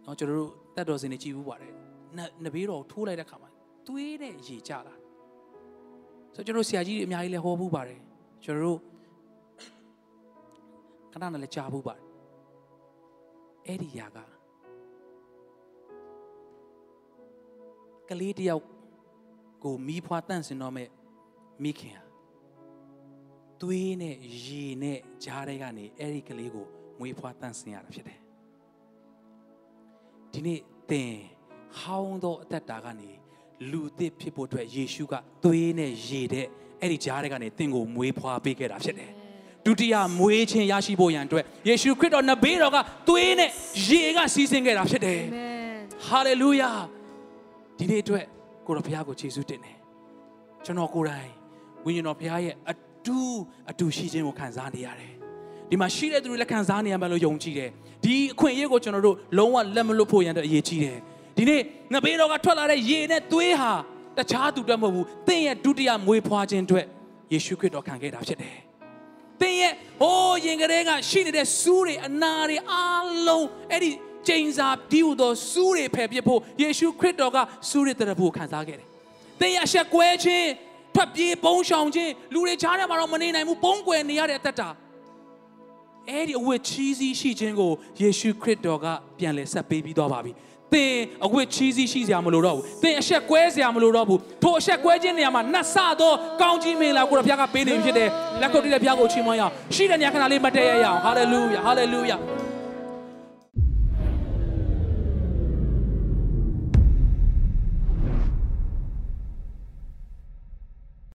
တော့ကျွန်တော်တို့တတ်တော်စင်နေကြည့်ဘူးပါတယ်။နဘေးတော်ထိုးလိုက်တဲ့ခါမှာသွေးနဲ့ရေကျလာ။ဆိုတော့ကျွန်တော်ဆရာကြီးတွေအများကြီးလည်းဟောဘူးပါတယ်။ကျွန်တော်တို့ခဏနဲ့လည်းကြားဘူးပါတယ်။အဲ့ဒီຢာက ကလေးတယောက်ကိုမီးဖွားတန့်စင်တော့မဲ့မိခင်ဟာသွေးနဲ့ရေနဲ့ကြားထဲကနေအဲ့ဒီကလေးကိုမွေးဖွားတန့်စင်ရတာဖြစ်တယ်ဒီနေ့သင်ဟောင်းသောအသက်တာကနေလူသစ်ဖြစ်ဖို့အတွက်ယေရှုကသွေးနဲ့ရေတဲ့အဲ့ဒီကြားထဲကနေသင်ကိုမွေးဖွားပေးခဲ့တာဖြစ်တယ်ဒုတိယမွေးခြင်းရရှိဖို့ရန်အတွက်ယေရှုခရစ်တော်နဘေးတော်ကသွေးနဲ့ရေကစီးဆင်းခဲ့တာဖြစ်တယ် Amen. ဟာလေလုယာ ဒီနေ့အတွက်ကိုတော်ဘုရားကိုယေရှုတင်တယ်ကျွန်တော်ကိုယ်တိုင်ဝိညာဉ်တော်ဘုရားရဲ့အတူအတူရှိခြင်းကိုခံစားနေရတယ်ဒီမှာရှိတဲ့သူတွေလည်းခံစားနေရမယ်လို့ယုံကြည်တယ်ဒီအခွင့်အရေးကိုကျွန်တော်တို့လုံးဝလက်မလွတ်ဖို့ရန်အတွက်အရေးကြီးတယ်ဒီနေ့ငဘေးတော်ကထွက်လာတဲ့ရေနဲ့သွေးဟာတခြားသူတတ်မဟုတ်ဘူးသင်ရဲ့ဒုတိယမွေးဖွားခြင်းအတွက်ယေရှုခရစ်တော်ခံခဲ့တာဖြစ်တယ်သင်ရဲ့ဟိုးရင်ကလေးကရှိနေတဲ့စူးတွေအနာတွေအားလုံးအဲ့ဒီ ကျိန်စာပြူသောစူးတွေဖယ်ပြစ်ဖို့ယေရှုခရစ်တော်ကစူးတွေတရဖို့ခံစားခဲ့တယ်။သင်ရဲ့အဆက်ကွဲခြင်းထွက်ပြေးပုံရှောင်ခြင်းလူတွေချားထဲမှာတော့မနေနိုင်ဘူးပုံကွယ်နေရတဲ့အသက်တာအဲ့ဒီအဝတ်ချီးစီးရှိခြင်းကိုယေရှုခရစ်တော်ကပြန်လဲဆက်ပေးပြီးသွားပါပြီ။သင်အဝတ်ချီးစီးရှိစရာမလိုတော့ဘူး။သင်အဆက်ကွဲစရာမလိုတော့ဘူး။ထိုအဆက်ကွဲခြင်းနေရာမှာနှက်ဆသောကောင်းကြီးမင်္ဂလာကိုတော့ဘုရားကပေးနေပြီဖြစ်တယ်။လက်ကုပ်တီးတဲ့ဘုရားကိုချီးမွမ်းရအောင်။ရှိတဲ့ညခဏလေးမတ်တည့်ရရအောင်။ဟာလေလုယာဟာလေလုယာ